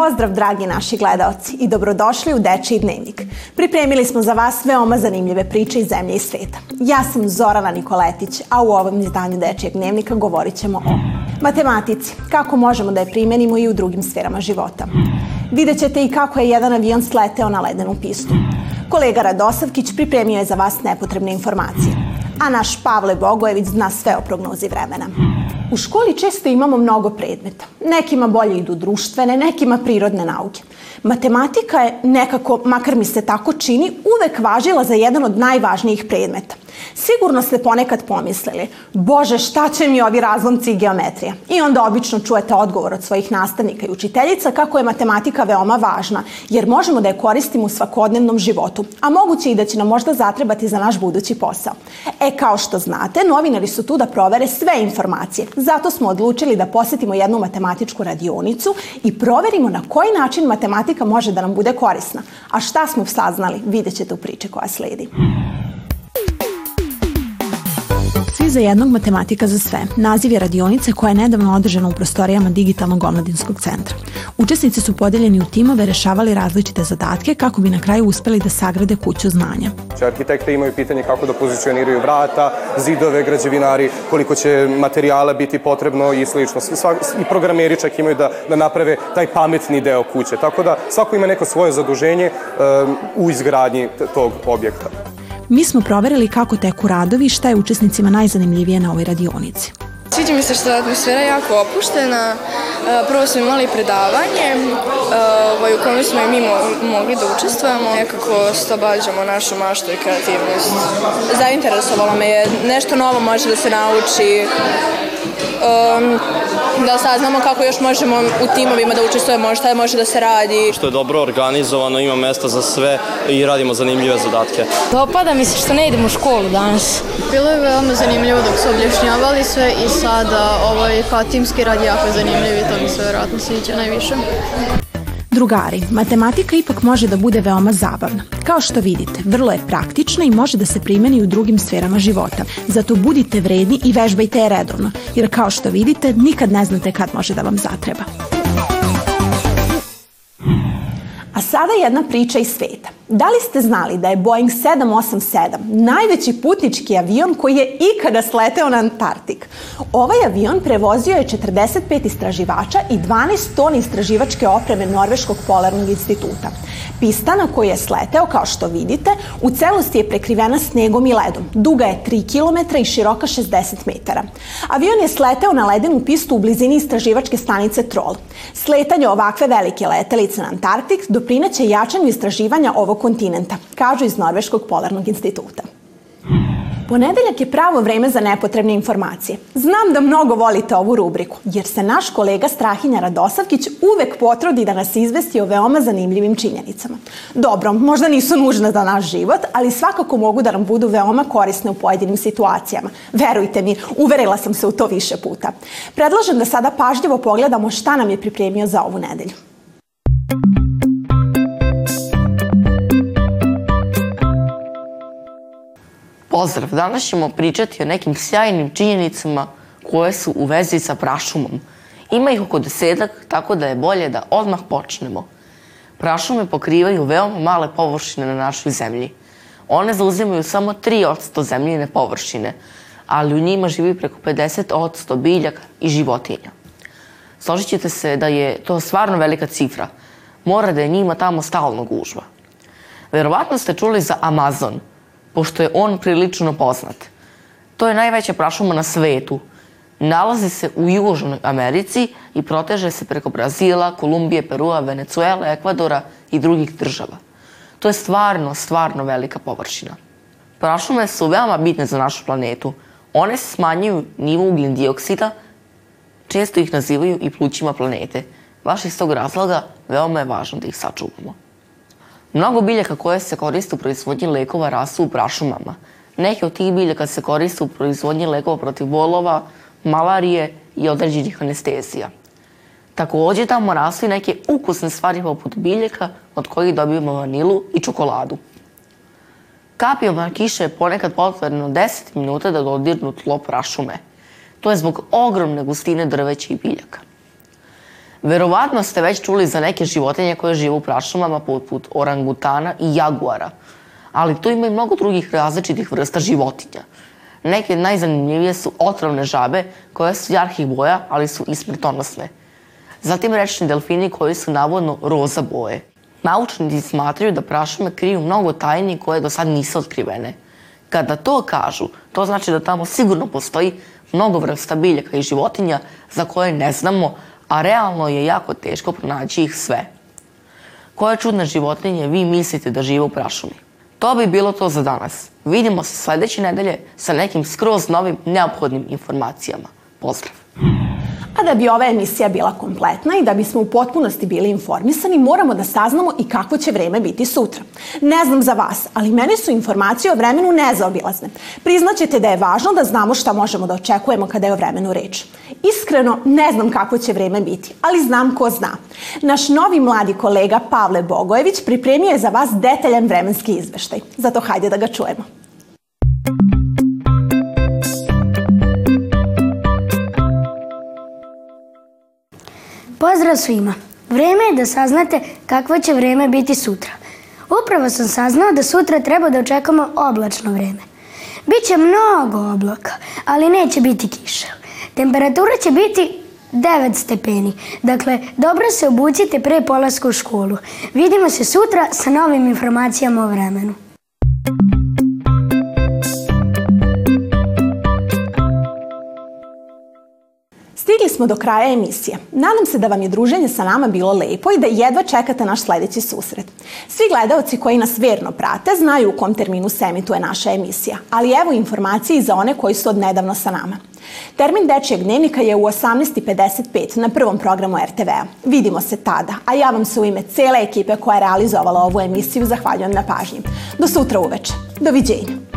Pozdrav dragi naši gledaoci i dobrodošli u Dečiji dnevnik. Pripremili smo za vas veoma zanimljive priče iz zemlje i sveta. Ja sam Zorana Nikoletić, a u ovom izdanju Dečijeg dnevnika govorit ćemo o matematici, kako možemo da je primenimo i u drugim sferama života. Vidjet ćete i kako je jedan avion sleteo na ledenu pistu. Kolega Radosavkić pripremio je za vas nepotrebne informacije, a naš Pavle Bogojević zna sve o prognozi vremena. U školi često imamo mnogo predmeta. Nekima bolje idu društvene, nekima prirodne nauke. Matematika je nekako, makar mi se tako čini, uvek važila za jedan od najvažnijih predmeta. Sigurno ste ponekad pomislili, bože šta će mi ovi razlomci i geometrija? I onda obično čujete odgovor od svojih nastavnika i učiteljica kako je matematika veoma važna, jer možemo da je koristimo u svakodnevnom životu, a moguće i da će nam možda zatrebati za naš budući posao. E, kao što znate, novinari su tu da provere sve informacije. Zato smo odlučili da posetimo jednu matematičku radionicu i proverimo na koji način matematika može da nam bude korisna. A šta smo saznali, vidjet ćete u priči koja sledi. Za jednog matematika za sve. Naziv je radionice koja je nedavno održana u prostorijama Digitalnog omladinskog centra. Učesnici su podeljeni u timove, rešavali različite zadatke kako bi na kraju uspeli da sagrade kuću znanja. Arhitekte imaju pitanje kako da pozicioniraju vrata, zidove, građevinari, koliko će materijala biti potrebno i slično. I programeri čak imaju da, da naprave taj pametni deo kuće. Tako da svako ima neko svoje zaduženje um, u izgradnji tog objekta. Mi smo proverili kako teku radovi i šta je učesnicima najzanimljivije na ovoj radionici. Sviđa mi se što je atmosfera jako opuštena. E, prvo smo imali predavanje e, ovaj, u kojem smo i mi mogli da učestvujemo. Nekako stobađamo našu maštu i kreativnost. Zainteresovalo me je. Nešto novo može da se nauči da saznamo kako još možemo u timovima da učestvujemo, šta može da se radi. Što je dobro organizovano, ima mesta za sve i radimo zanimljive zadatke. Dopada mi se što ne idemo u školu danas. Bilo je veoma zanimljivo dok su objašnjavali sve i sada ovaj, kao timski rad jako zanimljiv i to mi se verovatno sviđa najviše. Drugari, matematika ipak može da bude veoma zabavna. Kao što vidite, vrlo je praktična i može da se primeni u drugim sferama života. Zato budite vredni i vežbajte je redovno, jer kao što vidite, nikad ne znate kad može da vam zatreba. A sada jedna priča iz sveta. Da li ste znali da je Boeing 787 najveći putnički avion koji je ikada sleteo na Antarktik? Ovaj avion prevozio je 45 istraživača i 12 tona istraživačke opreme Norveškog polarnog instituta. Pista na kojoj je sleteo, kao što vidite, u celosti je prekrivena snegom i ledom. Duga je 3 km i široka 60 metara. Avion je sleteo na ledenu pistu u blizini istraživačke stanice Troll. Sletanje ovakve velike letelice na Antarktik doprineće jačanju istraživanja ovog kontinenta, kažu iz Norveškog polarnog instituta. Ponedeljak je pravo vreme za nepotrebne informacije. Znam da mnogo volite ovu rubriku, jer se naš kolega Strahinja Radosavkić uvek potrudi da nas izvesti o veoma zanimljivim činjenicama. Dobro, možda nisu nužne za naš život, ali svakako mogu da nam budu veoma korisne u pojedinim situacijama. Verujte mi, uverila sam se u to više puta. Predlažem da sada pažljivo pogledamo šta nam je pripremio za ovu nedelju. Pozdrav, danas ćemo pričati o nekim sjajnim činjenicama koje su u vezi sa prašumom. Ima ih oko desetak, tako da je bolje da odmah počnemo. Prašume pokrivaju veoma male površine na našoj zemlji. One zauzimaju samo 3% zemljine površine, ali u njima živi preko 50% biljaka i životinja. Složit ćete se da je to stvarno velika cifra. Mora da je njima tamo stalno gužva. Verovatno ste čuli za Amazon – pošto je on prilično poznat. To je najveća prašuma na svetu. Nalazi se u Južnoj Americi i proteže se preko Brazila, Kolumbije, Perua, Venecuele, Ekvadora i drugih država. To je stvarno, stvarno velika površina. Prašume su veoma bitne za našu planetu. One smanjuju nivo ugljen dioksida, često ih nazivaju i plućima planete. Baš iz tog razloga veoma je važno da ih sačuvamo. Mnogo biljaka koje se koriste u proizvodnji lekova rasu u prašumama. Neke od tih biljaka se koriste u proizvodnji lekova protiv bolova, malarije i određenih anestezija. Takođe tamo rastu i neke ukusne stvari poput biljaka od kojih dobijemo vanilu i čokoladu. Kapijama kiše je ponekad potrebno 10 minuta da dodirnu tlo prašume. To je zbog ogromne gustine drveća i biljaka. Verovatno ste već čuli za neke životinje koje žive u prašumama poput orangutana i jaguara, ali tu ima i mnogo drugih različitih vrsta životinja. Neke najzanimljivije su otrovne žabe koje su jarkih boja, ali su i smrtonosne. Zatim rečni delfini koji su navodno roza boje. Naučnici smatraju da prašume kriju mnogo tajni koje do sad nisu otkrivene. Kada to kažu, to znači da tamo sigurno postoji mnogo vrsta biljaka i životinja za koje ne znamo, a realno je jako teško pronaći ih sve. Koje čudne životinje vi mislite da žive u prašumi? To bi bilo to za danas. Vidimo se sledeće nedelje sa nekim skroz novim neophodnim informacijama. Pozdrav! A da bi ova emisija bila kompletna i da bismo u potpunosti bili informisani, moramo da saznamo i kakvo će vreme biti sutra. Ne znam za vas, ali meni su informacije o vremenu nezaobilazne. Priznaćete da je važno da znamo šta možemo da očekujemo kada je o vremenu reč. Iskreno, ne znam kakvo će vreme biti, ali znam ko zna. Naš novi mladi kolega Pavle Bogojević pripremio je za vas detaljan vremenski izveštaj. Zato hajde da ga čujemo. Pozdrav svima! Vreme je da saznate kakvo će vreme biti sutra. Upravo sam saznao da sutra treba da očekamo oblačno vreme. Biće mnogo oblaka, ali neće biti kiša. Temperatura će biti 9 stepeni. Dakle, dobro se obucite pre polaska u školu. Vidimo se sutra sa novim informacijama o vremenu. Smo do kraja emisije. Nadam se da vam je druženje sa nama bilo lepo i da jedva čekate naš sledeći susret. Svi gledaoci koji nas verno prate znaju u kom terminu se emituje naša emisija, ali evo informacije i za one koji su odnedavno sa nama. Termin Dečijeg dnevnika je u 18.55 na prvom programu RTV-a. Vidimo se tada, a ja vam se u ime cele ekipe koja je realizovala ovu emisiju zahvaljujem na pažnji. Do sutra uveče. Doviđenja.